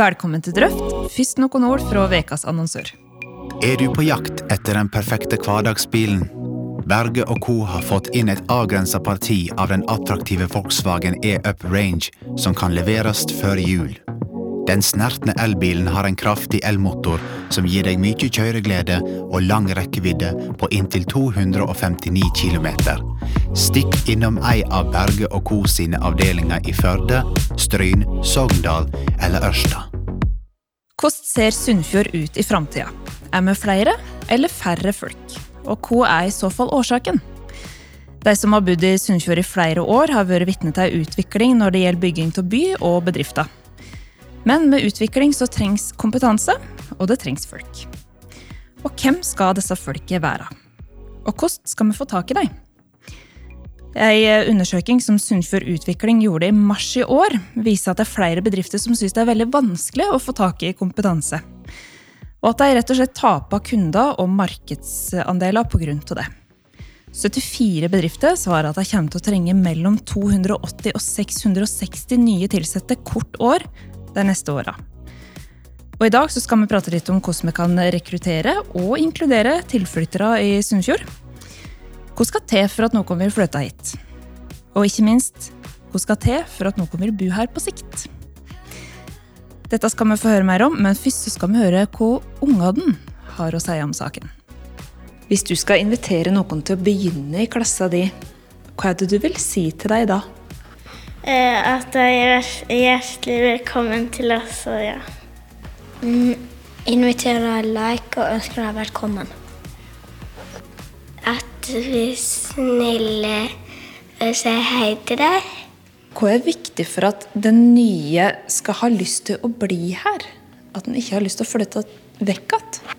Velkommen til Drøft. Først noen ord fra ukas annonsør. Er du på jakt etter den perfekte hverdagsbilen? Berge og Co. har fått inn et avgrensa parti av den attraktive Volkswagen E-Up Range, som kan leveres før jul. Den snertne elbilen har en kraftig elmotor som gir deg mye kjøreglede og lang rekkevidde på inntil 259 km. Stikk innom ei av Berge og Co. sine avdelinger i Førde, Stryn, Sogndal eller Ørsta. Hvordan ser Sunnfjord ut i framtida? Er vi flere eller færre folk? Og hva er i så fall årsaken? De som har bodd i Sunnfjord i flere år, har vært vitne til en utvikling når det gjelder bygging av by og bedrifter. Men med utvikling så trengs kompetanse, og det trengs folk. Og hvem skal disse folket være? Og hvordan skal vi få tak i dem? En undersøking som Sunnfjord Utvikling gjorde i mars i år, viser at det er flere bedrifter som syns det er veldig vanskelig å få tak i kompetanse. Og at de rett og slett taper kunder og markedsandeler pga. det. 74 bedrifter svarer at de kommer til å trenge mellom 280 og 660 nye ansatte hvert år de neste åra. Og I dag så skal vi prate litt om hvordan vi kan rekruttere og inkludere tilflyttere i Sunnfjord. Hva skal til for at noen vil flytte hit? Og ikke minst, hva skal til for at noen vil bo her på sikt? Dette skal vi få høre mer om, men først skal vi høre hva ungene har å si om saken. Hvis du skal invitere noen til å begynne i klassa di, hva er det du vil si til deg da? Eh, at jeg er hjertelig velkommen til oss, og ja. Mm, invitere like og ønske deg velkommen. At vi snille eh, sier hei til deg. Hva er viktig for at den nye skal ha lyst til å bli her? At den ikke har lyst til å flytte vekk igjen?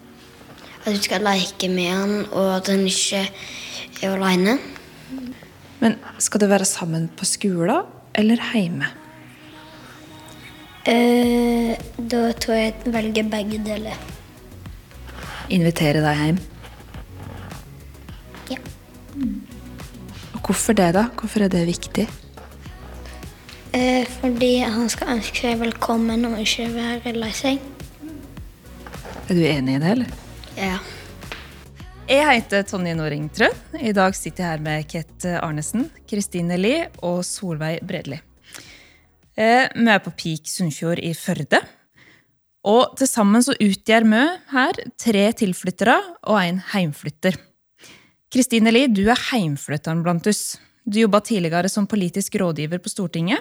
At du skal leke med han, og at han ikke er alene. Men skal du være sammen på skolen eller hjemme? Eh, da tror jeg jeg velger begge deler. Invitere deg hjem? Ja. Og hvorfor det, da? Hvorfor er det viktig? Eh, fordi han skal ønske seg velkommen og ikke være lei seg. Er du enig i det, eller? Ja. Jeg heter Tonje Noring Trøen. I dag sitter jeg her med Ket Arnesen, Kristine Lie og Solveig Bredli. Eh, vi er på Peak Sunnfjord i Førde. Og til sammen så utgjør vi her tre tilflyttere og en heimflytter. Kristine Lie, du er heimflytteren blant oss. Du jobba tidligere som politisk rådgiver på Stortinget.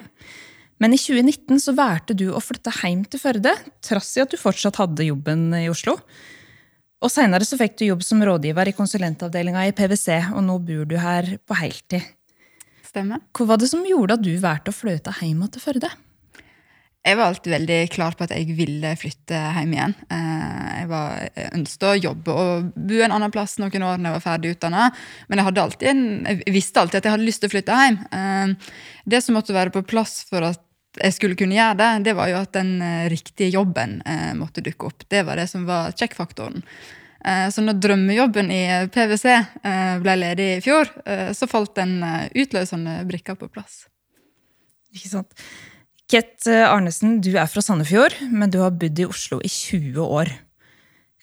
Men i 2019 så valgte du å flytte hjem til Førde, trass i at du fortsatt hadde jobben i Oslo. Og Seinere fikk du jobb som rådgiver i konsulentavdelinga i PwC, og nå bor du her på heltid. Stemmer. Hva var det som gjorde at du valgte å flytte hjem til Førde? Jeg var alltid veldig klar på at jeg ville flytte hjem igjen. Eh, jeg, var, jeg ønsket å jobbe og bo en annen plass noen år når jeg var ferdig utdanna. Men jeg, en, jeg, visste alltid at jeg hadde lyst til å flytte hjem. Eh, det som måtte være på plass for at jeg skulle kunne gjøre det, det var jo at den eh, riktige jobben måtte dukke opp. Det var det som var sjekkfaktoren. Så når drømmejobben i PwC ble ledig i fjor, så falt den utløsende brikka på plass. Ikke sant. Ket eh, Arnesen, du er fra Sandefjord, men du har bodd i Oslo i 20 år.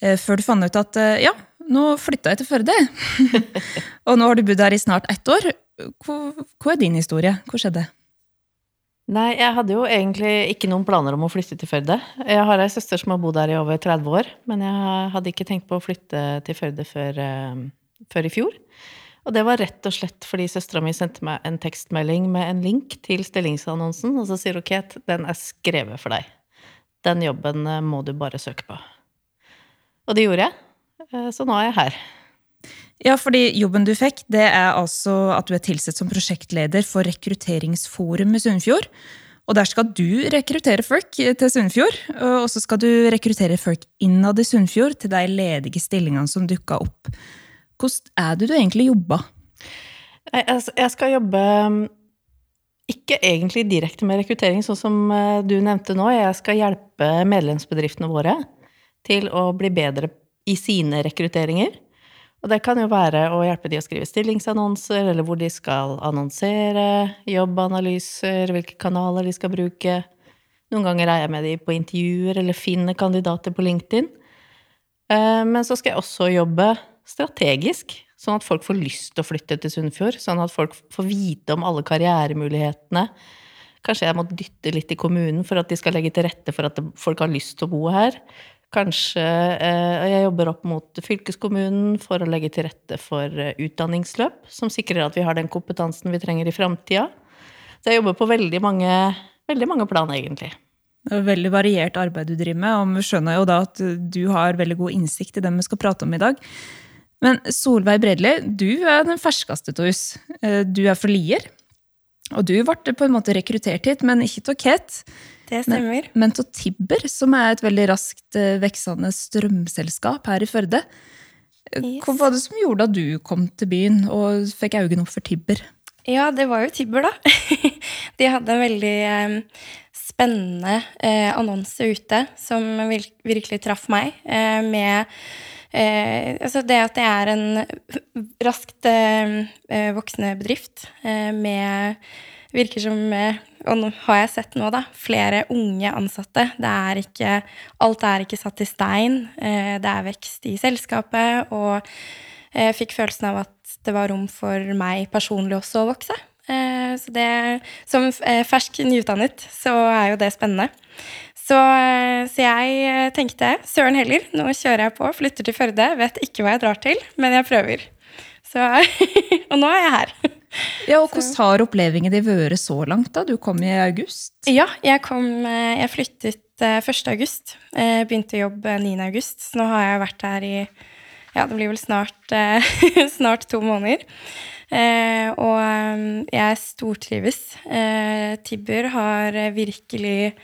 Eh, før du fant ut at eh, ja, nå flytta jeg til Førde. og nå har du bodd her i snart ett år. Hva, hva er din historie? Hva skjedde? Nei, jeg hadde jo egentlig ikke noen planer om å flytte til Førde. Jeg har ei søster som har bodd her i over 30 år, men jeg hadde ikke tenkt på å flytte til Førde før, før i fjor. Og det var rett og slett fordi søstera mi sendte meg en tekstmelding med en link til stillingsannonsen, og så sier hun Kate, den er skrevet for deg. Den jobben eh, må du bare søke på. Og det gjorde jeg. Eh, så nå er jeg her. Ja, fordi jobben du fikk, det er altså at du er tilsatt som prosjektleder for Rekrutteringsforum i Sunnfjord. Og der skal du rekruttere folk til Sunnfjord, og så skal du rekruttere folk innad i Sunnfjord til de ledige stillingene som dukka opp. Hvordan er det du egentlig jobber? Jeg skal jobbe um, ikke egentlig direkte med rekruttering, sånn som uh, du nevnte nå. Jeg skal hjelpe medlemsbedriftene våre til å bli bedre i sine rekrutteringer. Og det kan jo være å hjelpe de å skrive stillingsannonser, eller hvor de skal annonsere, jobbanalyser, hvilke kanaler de skal bruke. Noen ganger er jeg med de på intervjuer eller finner kandidater på LinkedIn. Eh, men så skal jeg også jobbe strategisk, sånn at folk får lyst til å flytte til Sunnfjord. Sånn at folk får vite om alle karrieremulighetene. Kanskje jeg må dytte litt i kommunen for at de skal legge til rette for at folk har lyst til å bo her. Kanskje eh, jeg jobber opp mot fylkeskommunen for å legge til rette for eh, utdanningsløp som sikrer at vi har den kompetansen vi trenger i framtida. Så jeg jobber på veldig mange, veldig mange plan, egentlig. Det er veldig variert arbeid du driver med, og vi skjønner jo da at du har veldig god innsikt i dem vi skal prate om i dag. Men Solveig Bredli, du er den ferskeste av oss. Eh, du er fra Lier. Og du ble på en måte rekruttert hit, men ikke til Ket. Det stemmer. Men til Tibber, som er et veldig raskt eh, veksende strømselskap her i Førde. Yes. Hva var det som gjorde at du kom til byen og fikk øynene opp for Tibber? Ja, det var jo Tibber, da. De hadde en veldig eh, spennende eh, annonse ute som virkelig traff meg, eh, med eh, altså det at det er en raskt eh, voksende bedrift med Virker som Og nå har jeg sett nå, da. Flere unge ansatte. Det er ikke Alt er ikke satt i stein. Det er vekst i selskapet, og jeg fikk følelsen av at det var rom for meg personlig også å vokse. Eh, så det, som eh, fersk nyutdannet, så er jo det spennende. Så, eh, så, jeg tenkte søren heller, nå kjører jeg på, flytter til Førde. Vet ikke hva jeg drar til, men jeg prøver. Så, og nå er jeg her. Ja, og Hvordan har opplevingen din vært så langt? da? Du kom i august? Ja, jeg, kom, jeg flyttet 1. august. Begynte jobb 9. august, så nå har jeg vært her i ja, det blir vel snart, snart to måneder. Eh, og mm, jeg stortrives. Eh, Tibber har virkelig,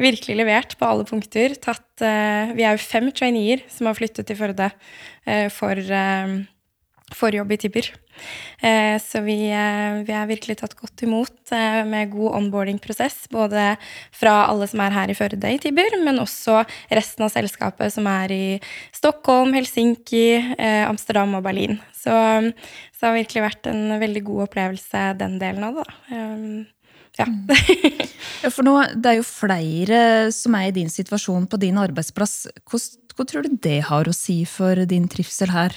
virkelig levert på alle punkter. Tatt, eh, vi er jo fem traineer som har flyttet til Førde for eh, for jobb i Tibber. Eh, så vi, eh, vi, er virkelig tatt godt imot eh, med god onboarding-prosess. Både fra alle som er her i Førde i Tibber, men også resten av selskapet som er i Stockholm, Helsinki, Amsterdam og Berlin. Så, så det har virkelig vært en veldig god opplevelse, den delen av det. Ja. ja. For nå, det er jo flere som er i din situasjon på din arbeidsplass. Hvordan, hva tror du det har å si for din trivsel her?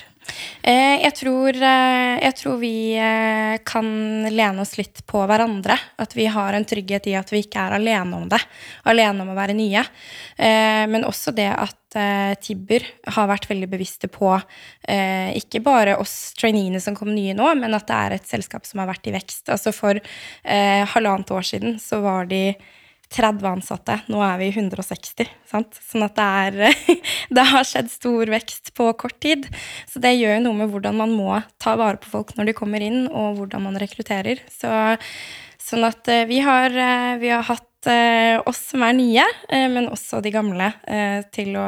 Eh, jeg tror, eh, jeg tror, vi eh, kan lene oss litt på hverandre. At vi har en trygghet i at vi ikke er alene om det. Alene om å være nye. Men også det at Tibber har vært veldig bevisste på ikke bare oss traineene som kom nye nå, men at det er et selskap som har vært i vekst. Altså For halvannet år siden så var de 30 ansatte. Nå er vi 160. Sant? Sånn at det, er, det har skjedd stor vekst på kort tid. Så det gjør noe med hvordan man må ta vare på folk når de kommer inn, og hvordan man rekrutterer. Så, sånn at eh, vi har, eh, vi har hatt eh, oss som er nye, eh, men også de gamle, eh, til å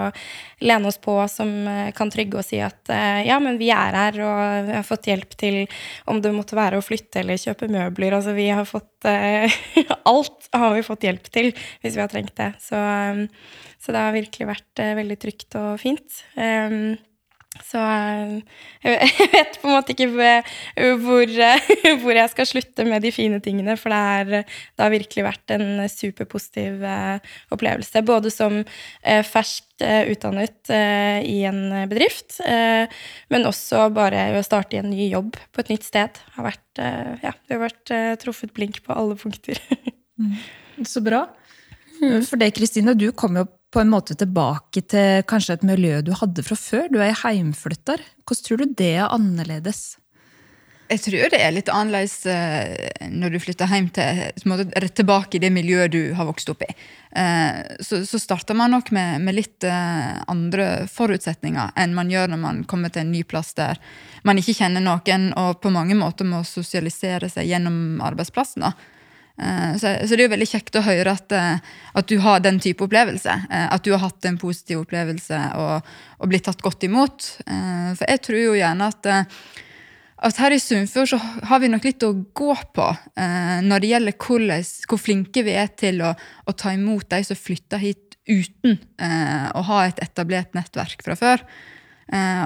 lene oss på som kan trygge og si at ja, men vi er her, og vi har fått hjelp til om det måtte være å flytte eller kjøpe møbler. Altså vi har fått Alt har vi fått hjelp til hvis vi har trengt det. Så, så det har virkelig vært veldig trygt og fint. Så eh, jeg vet på en måte ikke hvor, hvor, jeg skal slutte med de fine tingene, for det, er, det har virkelig vært en superpositiv eh, opplevelse. Både som eh, ferskt utdannet i en bedrift, men også bare å starte i en ny jobb på et nytt sted. Har vært, ja, det har vært truffet blink på alle punkter. Mm. Så bra. For det, Kristine, du kom jo på en måte tilbake til kanskje et miljø du hadde fra før? Du er heimflytter. Hvordan tror du det er annerledes? Jeg tror det er litt annerledes eh, når du flytter hjem til, rett tilbake i det miljøet du har vokst opp i. Eh, så, så starter man nok med, med, litt eh, andre forutsetninger enn man gjør når man kommer til en ny plass der man ikke kjenner noen og på mange måter må sosialisere seg gjennom arbeidsplassen. da. Eh, så, så, det er jo veldig kjekt å høre at, eh, at, du har den type opplevelse. Eh, at du har hatt en positiv opplevelse og, og blitt tatt godt imot. For jeg tror jo gjerne at, at her i Sunnfjord så har vi nok litt å gå på når det gjelder hvor, hvor flinke vi er til å, å, ta imot de som flytter hit uten å ha et etablert nettverk fra før.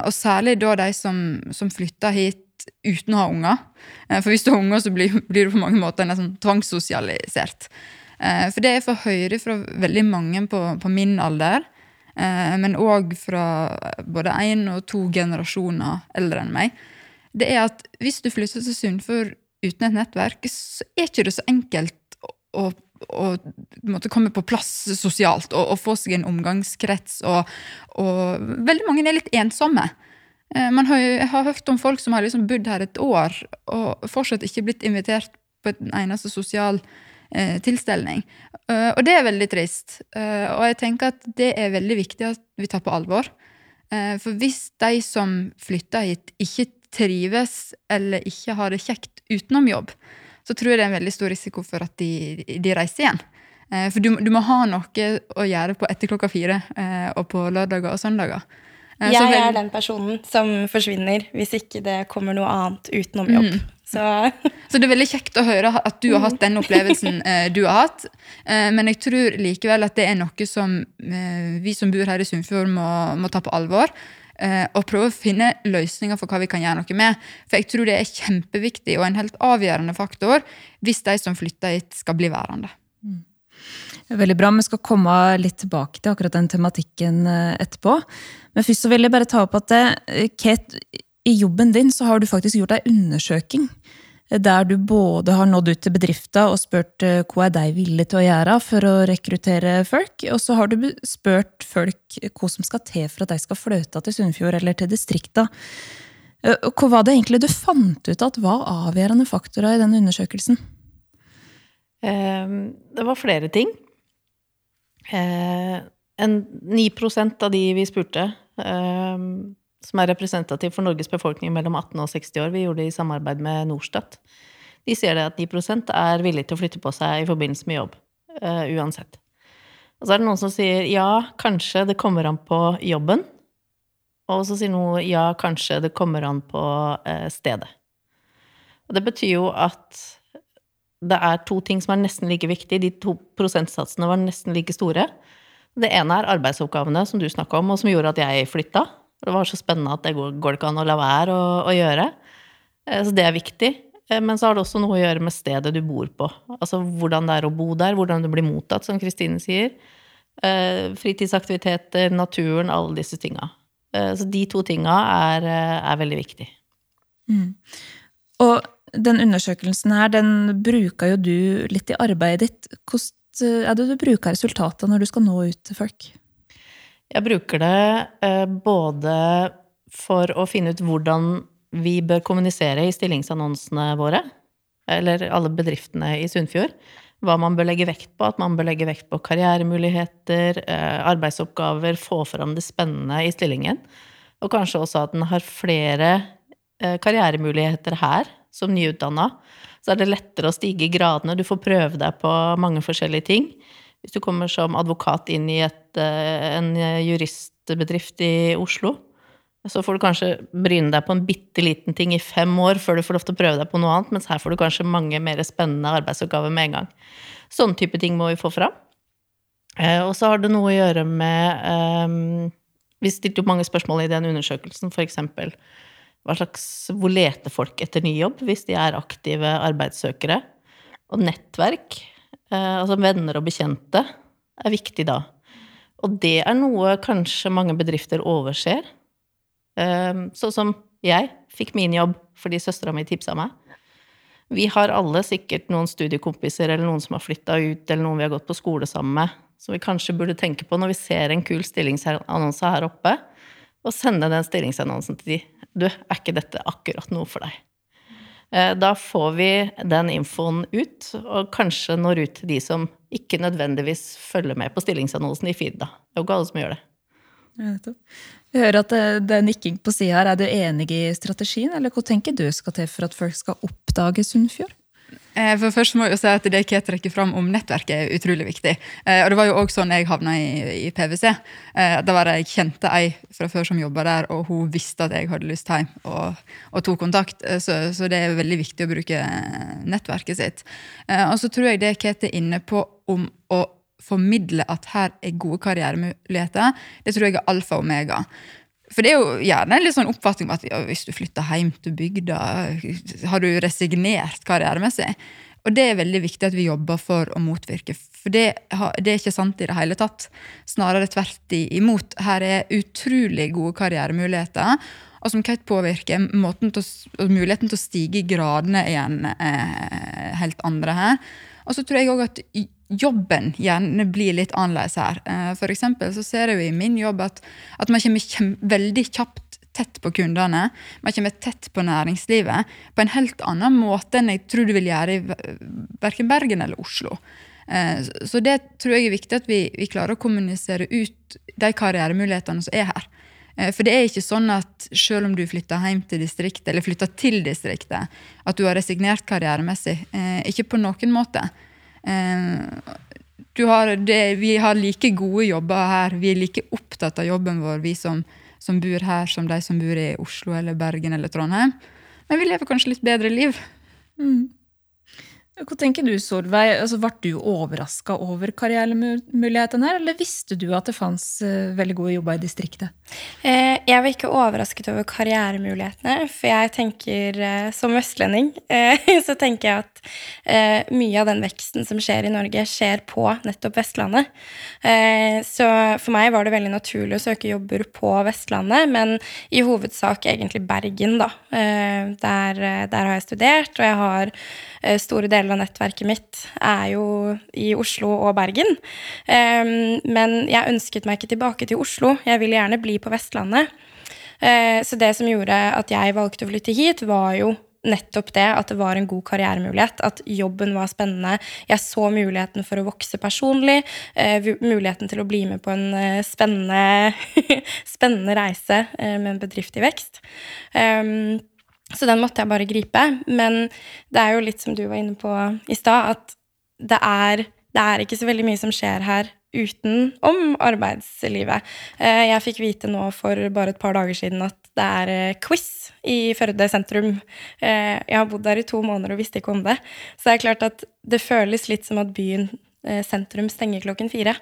Og særlig da de som, som flytter hit uten å ha unger. Eh, for hvis du har unger, så blir, blir du på mange måter nesten tvangssosialisert. Eh, for det jeg får høre fra veldig mange på, på min alder, eh, men òg fra både én og to generasjoner eldre enn meg, det er at hvis du flytter til Sunnfjord uten et nettverk, så er ikke det så enkelt å, å måtte komme på plass sosialt og, og få seg en omgangskrets. Og, og, veldig mange er litt ensomme. Eh, man har, jeg har hørt om folk som har liksom bodd her et år og fortsatt ikke blitt invitert på en eneste sosial eh, tilstelning. Uh, og det er veldig trist. Uh, og jeg tenker at det er veldig viktig at vi tar på alvor. Uh, for hvis de som flytter hit, ikke trives eller ikke har det kjekt utenom jobb, så tror jeg det er en veldig stor risiko for at de, de reiser igjen. For du, du, må ha noe å gjøre på etter klokka fire og på lørdager og søndager. Jeg vel... er den personen som forsvinner hvis ikke det kommer noe annet utenom jobb. Mm. Så. så. det er veldig kjekt å høre at du har hatt den opplevelsen eh, du har hatt. Eh, men jeg tror likevel at det er noe som eh, vi som bor her i Sunnfjord, må, må, ta på alvor. Eh, og prøve å finne løsninger for hva vi kan gjøre noe med. For jeg tror det er kjempeviktig og en helt avgjørende faktor hvis de som flytter hit, skal bli værende. Veldig bra. Vi skal komme litt tilbake til akkurat den tematikken eh, etterpå. Men først så vil jeg bare ta opp at eh, Kate, i jobben din så har du faktisk gjort ei undersøking. Eh, der du både har nådd ut til bedrifter og spurt hva er de villige til å gjøre for å rekruttere folk, og så har du spurt folk hva som skal til for at de skal flytte til Sunnfjord eller til distriktene. Hva var det egentlig du fant ut at var avgjørende faktorer i den undersøkelsen? Ehm, det var flere ting. Eh, en 9% av de vi spurte, eh, som er representativ for Norges befolkning mellom 18 og 60 år, vi gjorde det i samarbeid med Norstat, de sier det at 9 er villige til å flytte på seg i forbindelse med jobb. Eh, uansett. Og så er det noen som sier ja, kanskje det kommer an på jobben. Og så sier noen ja, kanskje det kommer an på uh, stedet. Og det betyr jo at det er to ting som er nesten like viktige. De to prosentsatsene var nesten like store. Det ene er arbeidsoppgavene som du snakka om, og som gjorde at jeg flytta. Det var så spennende at det går, går det ikke an å la være å, å, gjøre. Eh, så det er viktig. Eh, men så har det også noe å gjøre med stedet du bor på. Altså hvordan det er å bo der, hvordan du blir mottatt, som Kristine sier. Eh, fritidsaktiviteter, naturen, alle disse tinga. Så de to tinga er, er veldig viktige. Mm. Og den undersøkelsen her, den bruker jo du litt i arbeidet ditt. Hvordan er det du bruker resultatene når du skal nå ut til folk? Jeg bruker det eh, både for å finne ut hvordan vi bør kommunisere i stillingsannonsene våre, eller alle bedriftene i Sunnfjord. Hva man bør legge vekt på. At man bør legge vekt på karrieremuligheter, eh, arbeidsoppgaver, få fram det spennende i stillingen. Og kanskje også at den har flere eh, karrieremuligheter her som nyutdanna, så er det lettere å stige i gradene. Du får prøve deg på mange forskjellige ting. Hvis du kommer som advokat inn i et, eh, en juristbedrift i Oslo, så får du kanskje bryne deg på en bitte liten ting i fem år før du får lov til å prøve deg på noe annet, mens her får du kanskje mange mer spennende arbeidsoppgaver med en gang. Sånne type ting må vi få fram. Eh, og så har det noe å gjøre med um, Vi stilte jo mange spørsmål i den undersøkelsen, hva slags, hvor leter folk etter ny jobb hvis de er aktive arbeidssøkere? Og nettverk, eh, altså venner og bekjente, er viktig da. Og det er noe kanskje mange bedrifter overser. Sånn som jeg fikk min jobb fordi søstera mi tipsa meg. Vi har alle sikkert noen studiekompiser eller noen som har flytta ut, eller noen vi har gått på skole sammen med, som vi kanskje burde tenke på når vi ser en kul stillingsannonse her oppe, og sende den stillingsannonsen til de. Du, er ikke dette akkurat noe for deg? Eh, da får vi den infoen ut, og kanskje når ut til de som ikke nødvendigvis følger med på stillingsannonsen i feed. Da. Det er jo ikke alle som gjør det. Jeg hører at det, det er nikking på sida her. Er du enig i strategien, eller hva tenker du skal til for at folk skal oppdage Sunnfjord? Eh, for først må jeg si at Det Kate trekker fram om nettverket, er utrolig viktig. Eh, og Det var jo også sånn jeg havna i, i PwC. Eh, da var det Jeg kjente ei fra før som jobba der, og hun visste at jeg hadde lyst hjem, og, og tok kontakt. Så, så, det er veldig viktig å bruke nettverket sitt. Og så tror jeg det Kate er inne på om å formidle at her er gode karrieremuligheter, det tror jeg er alfa og omega. For det er jo gjerne en litt sånn oppfatning om at ja, hvis du flytter hjem til bygda, har du resignert karrieremessig? Og det er veldig viktig at vi jobber for å motvirke. For det, det er ikke sant i det hele tatt. Snarere tvert imot. Her er utrolig gode karrieremuligheter. Og som Kate påvirker, til muligheten til å stige i gradene igjen eh, helt andre her. Og så tror jeg òg at jobben gjerne blir litt annerledes her. Eh, for så ser jeg jo i min jobb at, at man kommer veldig kjapt tett på kundene. Man kommer tett på næringslivet på en helt annen måte enn jeg tror du vil gjøre i verken Bergen eller Oslo. Eh, så det tror jeg er viktig at vi, vi klarer å kommunisere ut de karrieremulighetene som er her. Eh, for det er ikke sånn at selv om du flytter hjem til distriktet, eller flytter til distriktet, at du har resignert karrieremessig. Eh, ikke på noen måte. Har det, vi har like gode jobber her. Vi er like opptatt av jobben vår, vi som, som bor her, som de som bor i Oslo eller Bergen eller Trondheim. Men vi lever kanskje litt bedre liv. Mm. Hva tenker du, Solveig? Altså, Ble du overraska over karrieremulighetene her, eller visste du at det fantes uh, veldig gode jobber i distriktet? Eh, jeg var ikke overrasket over karrieremulighetene, for jeg tenker eh, som vestlending eh, så tenker jeg at eh, mye av den veksten som skjer i Norge, skjer på nettopp Vestlandet. Eh, så for meg var det veldig naturlig å søke jobber på Vestlandet, men i hovedsak egentlig Bergen, da. Der, der, har jeg studert, og jeg har store deler av nettverket mitt er jo i Oslo og Bergen. Men jeg ønsket meg ikke tilbake til Oslo. Jeg ville gjerne bli på Vestlandet. Uh, så det som gjorde at jeg valgte å flytte hit, var jo nettopp det at det var en god karrieremulighet, at jobben var spennende. Jeg så muligheten for å vokse personlig, uh, muligheten til å bli med på en spennende, spennende reise med en bedrift i vekst. Så den måtte jeg bare gripe. Men det er jo litt som du var inne på i stad, at det er, det er ikke så veldig mye som skjer her utenom arbeidslivet. Eh, jeg fikk vite nå for bare et par dager siden at det er eh, quiz i Førde sentrum. Eh, jeg har bodd der i to måneder og visste ikke om det. Så det er klart at det føles litt som at byen sentrum stenger klokken fire.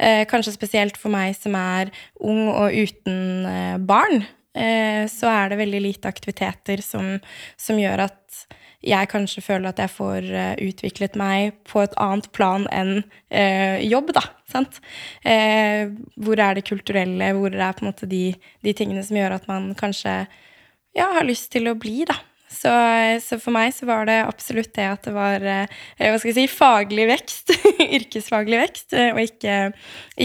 Kanskje spesielt for meg som er ung og uten barn. Eh, så er det veldig lite aktiviteter som, som, gjør at jeg kanskje føler at jeg får uh, utviklet meg på et annet plan enn eh, jobb, da. Sant? Eh, hvor er det kulturelle? Hvor er det på en måte de, de tingene som gjør at man kanskje ja, har lyst til å bli, da. Så, så, for meg så var det absolutt det at det var hva skal jeg si, faglig vekst, yrkesfaglig vekst, og ikke,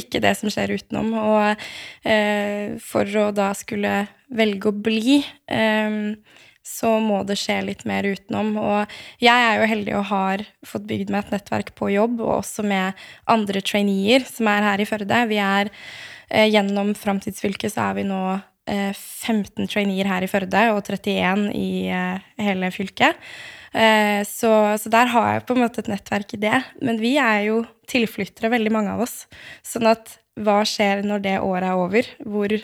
ikke, det som skjer utenom. Og for å da skulle velge å bli, eh, så må det skje litt mer utenom. Og jeg er jo heldig og har fått bygd meg et nettverk på jobb, og også med andre traineer som er her i Førde. Vi er eh, Gjennom Framtidsfylket så er vi nå eh, 15 traineer her i Førde og 31 i eh, hele fylket. Eh, så, så, der har jeg på en måte et nettverk i det. Men vi er jo tilflyttere, veldig mange av oss. Sånn at hva skjer når det året er over? Hvor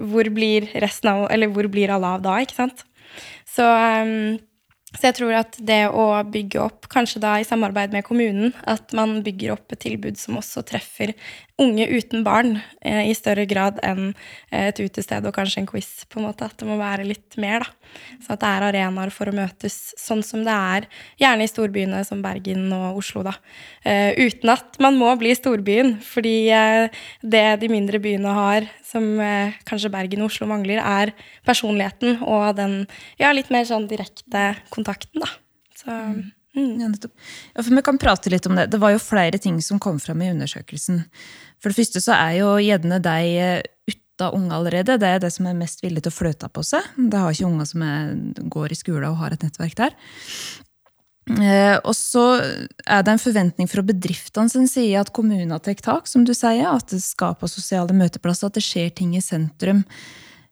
hvor blir av Eller hvor blir alle av da, ikke sant? Så, så jeg tror at det å bygge opp, kanskje da i samarbeid med kommunen, at man bygger opp et tilbud som også treffer unge uten barn eh, i større grad enn eh, et utested og kanskje en quiz. på en måte, At det må være litt mer. da. Så at det er arenaer for å møtes sånn som det er, gjerne i storbyene som Bergen og Oslo. da. Eh, uten at man må bli storbyen, fordi eh, det de mindre byene har, som eh, kanskje Bergen og Oslo mangler, er personligheten og den ja, litt mer sånn direkte kontakten. da. Så... Mm. Mm. Ja, ja, for Vi kan prate litt om det. Det var jo flere ting som kom fram i undersøkelsen. For det første så er jo gjerne de eh, uten unge allerede. Det er det som er mest villig til å fløte på seg. Det har ikke unger som er, går i skole og har et nettverk der. Eh, og så er det en forventning fra bedriftene sin side at kommuner tar tak, som du sier. At det skaper sosiale møteplasser, at det skjer ting i sentrum.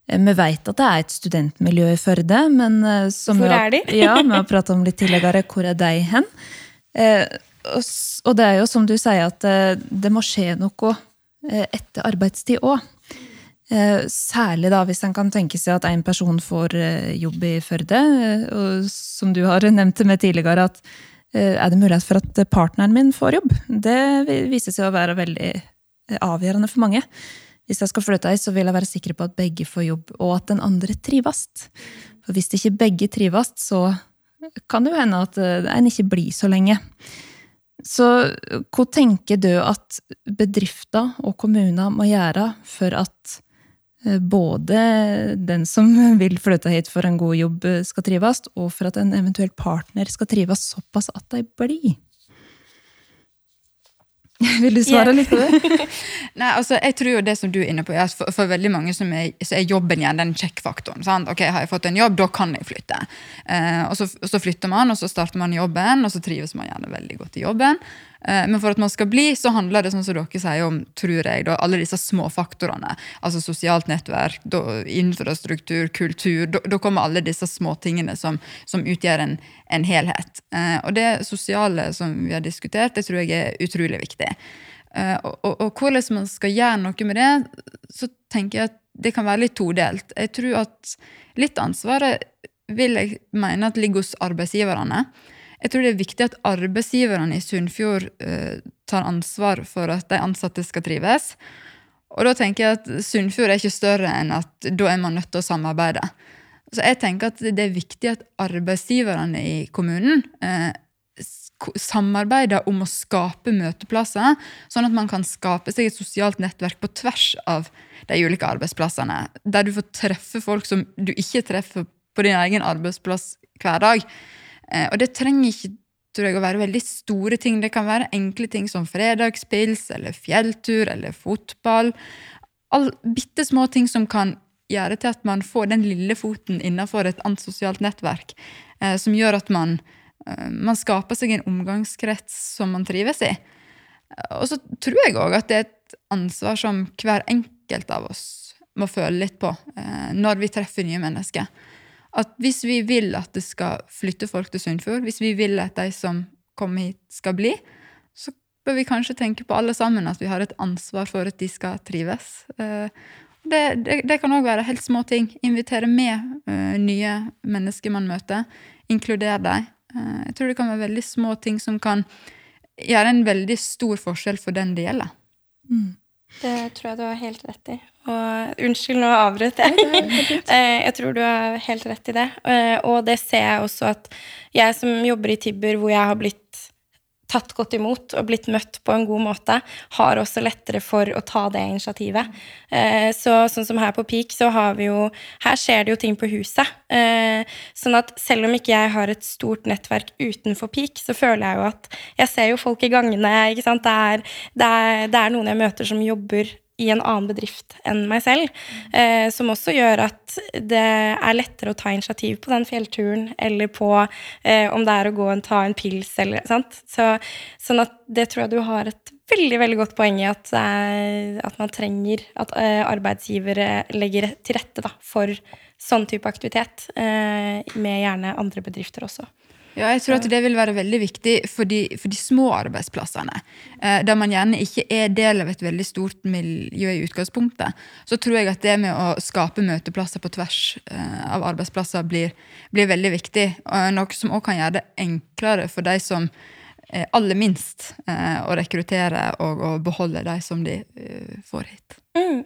Eh, vi vet at det er et studentmiljø i Førde, men eh, som Hvor er de? ja, vi har pratet om litt tidligere, hvor er de hen? Eh, og det er jo som du sier, at det må skje noe etter arbeidstid òg. Særlig da hvis en kan tenke seg at en person får jobb i Førde. Og som du har nevnt til meg tidligere, at er det mulighet for at partneren min får jobb? Det viser seg å være veldig avgjørende for mange. Hvis jeg skal flytte ei, så vil jeg være sikker på at begge får jobb, og at den andre trives. For hvis ikke begge trives, så kan det jo hende at eh, en ikke blir så lenge. Så hva tenker du at bedrifter og kommuner må gjøre for at eh, både den som vil flytte hit for en god jobb, eh, skal trives, og for at en eventuell partner skal trives såpass at de blir? Vil du svare litt på det? Nei, altså, jeg tror jo det som du er inne på, er for, for veldig mange som er, så er jobben igjen den sjekkfaktoren. sant? Ok, Har jeg fått en jobb, da kan jeg flytte. Eh, og, så, og, så, flytter man, og så starter man jobben, og så trives man gjerne veldig godt i jobben. Eh, men for at man skal bli, så handler det sånn som dere sier om tror jeg, da, alle disse små faktorene. Altså sosialt nettverk, da, infrastruktur, kultur. Da, da, kommer alle disse småtingene som, som utgjør en, en helhet. Eh, og det sosiale som vi har diskutert, det tror jeg er utrolig viktig. Eh, og, og, og, hvordan man skal gjøre noe med det, så tenker jeg at det kan være litt todelt. Jeg tror at litt ansvaret vil jeg mene at ligger hos arbeidsgiverne. Jeg tror det er viktig at arbeidsgiverne i Sunnfjord eh, tar ansvar for at de ansatte skal trives. Og da tenker jeg at Sunnfjord er ikke større enn at da er man nødt til å samarbeide. Så jeg tenker at det er viktig at arbeidsgiverne i kommunen eh, samarbeider om å skape møteplasser, sånn at man kan skape seg et sosialt nettverk på tvers av de ulike arbeidsplassene. Der du får treffe folk som du ikke treffer på din egen arbeidsplass hver dag. Eh, og det trenger ikke tror jeg, å være veldig store ting. Det kan være enkle ting som fredagspils eller fjelltur eller fotball. All, bitte små ting som kan gjøre til at man får den lille foten innenfor et annet sosialt nettverk. Eh, som gjør at man, eh, man, skaper seg en omgangskrets som man trives i. Og så tror jeg òg at det er et ansvar som hver enkelt av oss må føle litt på eh, når vi treffer nye mennesker at hvis vi vil at det skal flytte folk til Sunnfjord, hvis vi vil at de som kommer hit, skal bli, så bør vi kanskje tenke på alle sammen at vi har et ansvar for at de skal trives. Eh, det, det, det kan òg være helt små ting. Invitere med uh, nye mennesker man møter. Inkludere dem. Uh, jeg tror det kan være veldig små ting som kan gjøre en veldig stor forskjell for den det gjelder. Mm. Det tror jeg du har helt rett i. Og unnskyld, nå avbrøt jeg. Eh, jeg tror du har helt rett i det. Eh, og det ser jeg også at jeg som jobber i Tibber, hvor jeg har blitt tatt godt imot og blitt møtt på en god måte, har også lettere for å ta det initiativet. Eh, så sånn som her på Peak, så har vi jo Her skjer det jo ting på huset. Sånn at selv om ikke jeg har et stort nettverk utenfor Peak, så føler jeg jo at jeg ser jo folk i gangene, ikke sant. Det er, det er, det er noen jeg møter som jobber i en annen bedrift enn meg selv. Eh, som også gjør at det er lettere å ta initiativ på den fjellturen, eller på eh, om det er å gå og ta en pils, eller sant. Så, sånn at det tror jeg du har et veldig veldig godt poeng i at, eh, at man trenger at eh, arbeidsgivere legger til rette da, for sånn type aktivitet, eh, med gjerne andre bedrifter også. Ja, jeg tror at det vil være veldig viktig for de, for de små arbeidsplassene. Eh, der man gjerne ikke er del av et veldig stort miljø i utgangspunktet. Så tror jeg at det med å skape møteplasser på tvers eh, av arbeidsplasser blir, blir veldig viktig. Og noe som også kan gjøre det enklere for de som eh, aller minst, eh, å rekruttere og, og beholde de som de eh, får hit. Mm.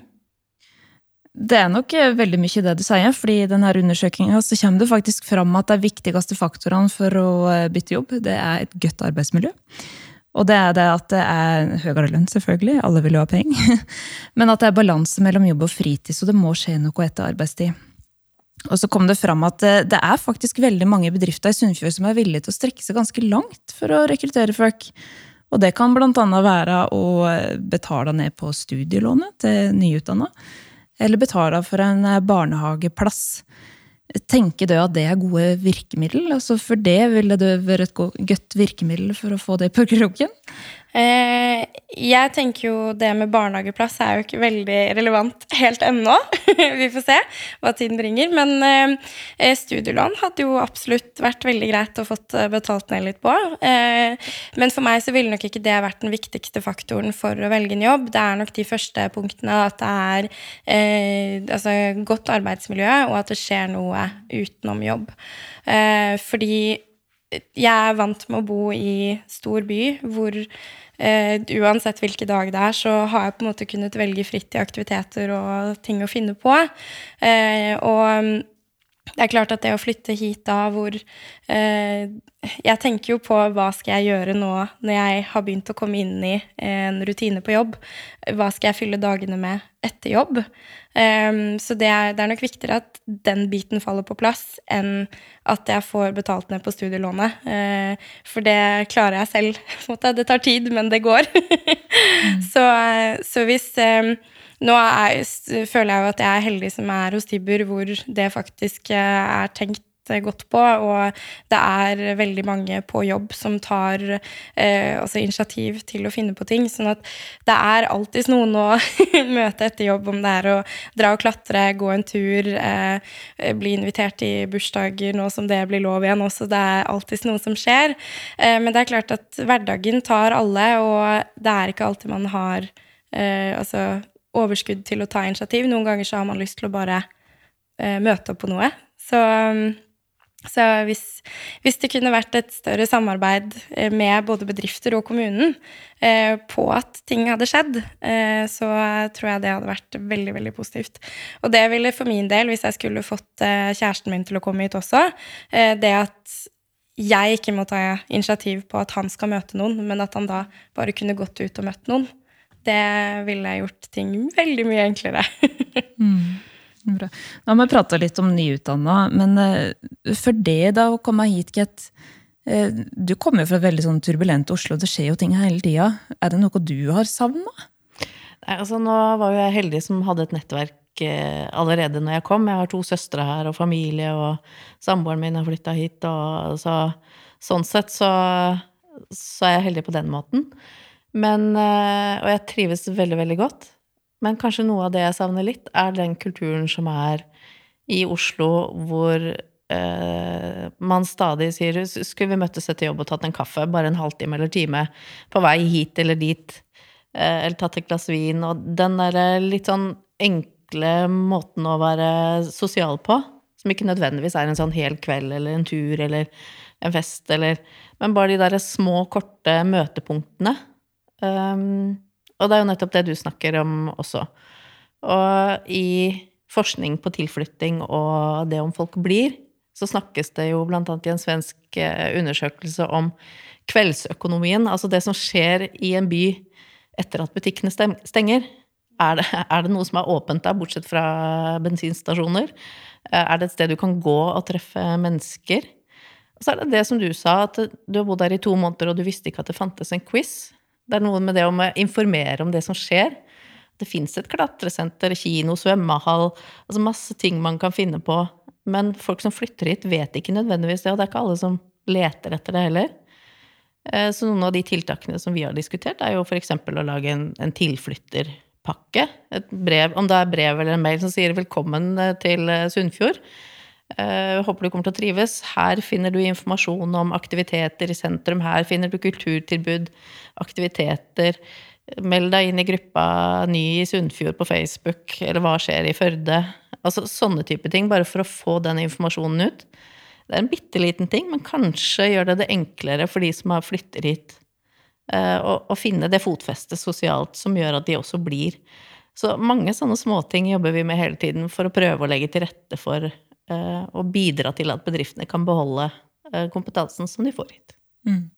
Det er nok eh, veldig mye det du sier, fordi i denne undersøkelsen så kommer det faktisk fram at de viktigste faktorene for å eh, bytte jobb, det er et godt arbeidsmiljø. Og det er det at det er høyere lønn, selvfølgelig, alle vil jo ha penger. Men at det er balanse mellom jobb og fritid, så det må skje noe etter arbeidstid. Og så kom det fram at eh, det er faktisk veldig mange bedrifter i Sunnfjord som er villige til å strekke seg ganske langt for å rekruttere folk. Og det kan blant annet være å betale ned på studielånet til nyutdanna eller betaler for en eh, barnehageplass. Tenker du at det er gode virkemiddel? Altså for det ville det vært et godt virkemiddel for å få det på kroken? Eh, jeg tenker jo det med barnehageplass er jo ikke veldig relevant helt ennå. Vi får se hva tiden bringer. Men eh, studielån hadde jo absolutt vært veldig greit å fått eh, betalt ned litt på. Eh, men for meg så ville nok ikke det vært den viktigste faktoren for å velge en jobb. Det er nok de første punktene at det er eh, altså godt arbeidsmiljø, og at det skjer noe utenom jobb. Eh, fordi jeg er vant med å bo i stor by hvor eh, uansett hvilken dag det er, så har jeg på en måte kunnet velge fritt i aktiviteter og ting å finne på. Eh, og det er klart at det å flytte hit da hvor eh, Jeg tenker jo på hva skal jeg gjøre nå når jeg har begynt å komme inn i en rutine på jobb. Hva skal jeg fylle dagene med etter jobb? Um, så det er, det er, nok viktigere at den biten faller på plass, enn at jeg får betalt ned på studielånet. Uh, for det klarer jeg selv. Det tar tid, men det går. mm. så, så, hvis um, nå er, føler jeg jo at jeg er heldig som er hos Tibber, hvor det faktisk eh, er tenkt eh, godt på, og det er veldig mange på jobb som tar eh, initiativ til å finne på ting. Sånn at det er alltids noen å møte etter jobb, om det er å dra og klatre, gå en tur, eh, bli invitert i bursdager nå som det blir lov igjen også. Det er alltids noe som skjer. Eh, men det er klart at hverdagen tar alle, og det er ikke alltid man har eh, altså overskudd til å ta initiativ. Noen ganger så har man lyst til å bare uh, møte opp på noe. Så, um, så hvis, hvis, det kunne vært et større samarbeid eh, med både bedrifter og kommunen uh, på at ting hadde skjedd, uh, så tror jeg det hadde vært veldig, veldig positivt. Og det ville for min del, hvis jeg skulle fått kjæresten min til å komme hit også, det at jeg ikke må ta initiativ på at han skal møte noen, men at han da bare kunne gått ut og møtt noen det ville gjort ting veldig mye enklere. mm. Bra. Nå har vi prata litt om nyutdanna, men uh, for det da å komme hit, Ket uh, Du kommer jo fra et veldig sånn turbulent Oslo, det skjer jo ting hele tida. Er det noe du har savna? Altså, nå var jo jeg heldig som hadde et nettverk uh, allerede når jeg kom. Jeg har to søstre her og familie, og samboeren min har flytta hit. Og, så, sånn sett så, så er jeg heldig på den måten. Men, eh, og jeg trives veldig, veldig godt. Men kanskje noe av det jeg savner litt, er den kulturen som er i Oslo, hvor eh, man stadig sier Skulle vi møttes etter jobb og tatt en kaffe, bare en halvtime eller time, på vei hit eller dit, eh, eller tatt et glass vin, og den derre litt sånn enkle måten å være sosial på, som ikke nødvendigvis er en sånn hel kveld eller en tur eller en fest eller Men bare de derre små, korte møtepunktene Um, og det er jo nettopp det du snakker om også. Og i forskning på tilflytting og det om folk blir, så snakkes det jo annet i en svensk eh, undersøkelse om kveldsøkonomien. Altså det som skjer i en by etter at butikkene stenger. Er det, er det noe som er åpent der, bortsett fra bensinstasjoner? Eh, er det et sted du kan gå og treffe mennesker? Og så er det det som du sa, at du har bodd der i to måneder, og du visste ikke at det fantes en quiz. Det er noe med det å informere om det som skjer. Det fins et klatresenter, kino, svømmehall, altså masse ting man kan finne på. Men folk som flytter hit, vet ikke nødvendigvis det, og det er ikke alle som leter etter det heller. Eh, så noen av de tiltakene som vi har diskutert, er jo f.eks. å lage en, en tilflytterpakke. Et brev, om det er brev eller en mail som sier 'velkommen eh, til eh, Sunnfjord'. Uh, håper du kommer til å trives. Her finner du informasjon om aktiviteter i sentrum. Her finner du kulturtilbud, aktiviteter. Meld deg inn i gruppa Ny i Sunnfjord på Facebook, eller Hva skjer i Førde? Altså sånne type ting, bare for å få den informasjonen ut. Det er en bitte liten ting, men kanskje gjør det det enklere for de som har flyttet hit, uh, finne det fotfestet sosialt som gjør at de også blir. Så mange sånne småting jobber vi med hele tiden for å prøve å legge til rette for og bidra til at bedriftene kan beholde eh, kompetansen som de får hit. Mm.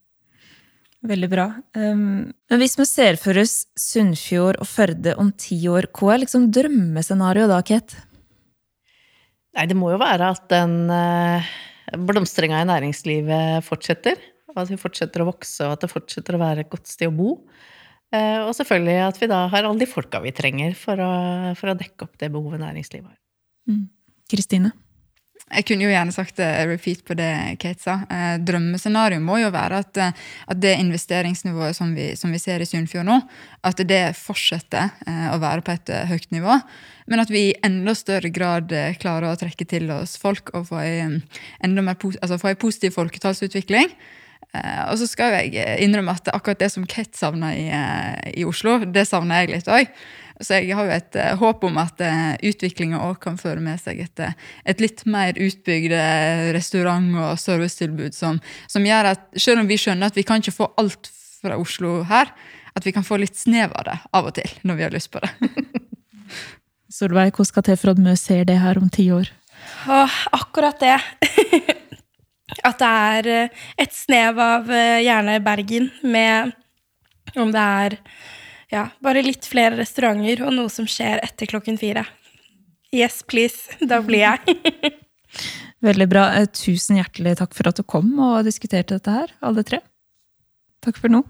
Veldig bra. Um, men hvis vi ser for oss Sunnfjord og Førde om ti år, hva er liksom drømmescenarioet da, Kate? Nei, det må jo være at den uh, blomstringa i næringslivet fortsetter. Og at vi fortsetter å vokse, og at det fortsetter å være et godt sted å bo. Uh, og selvfølgelig at vi da har alle de folka vi trenger for å, for å dekke opp det behovet næringslivet har. Mm. Kristine? Mm. Jeg kunne jo gjerne sagt uh, repeat på det Kate sa. Uh, drømmescenarioet må jo være at, uh, at det investeringsnivået som vi, som vi, ser i Sunnfjord nå, at det fortsetter å være på et høyt nivå. Men at vi i enda større grad klarer å trekke til oss folk og få en, mer, altså få en positiv folketallsutvikling. og så skal jeg innrømme at akkurat det som Kate savner i, i Oslo, det savner jeg litt òg. Så jeg har jo et uh, håp om at uh, utviklinga òg kan føre med seg et, eh, et litt mer utbygd restaurant- og servicetilbud som, som, gjør at selv om vi skjønner at vi kan ikke få alt fra Oslo her, at vi kan få litt snev av det av og til når vi har lyst på det. Solveig, hvordan skal til for at Mø ser det her om ti år? Åh, akkurat det. At det er et snev av gjerne Bergen med om det er ja, bare litt flere restauranter og noe som skjer etter klokken fire. Yes, please. Da blir jeg. Veldig bra. Eh, tusen hjertelig takk for at du kom og diskuterte dette her, alle tre. Takk for nå.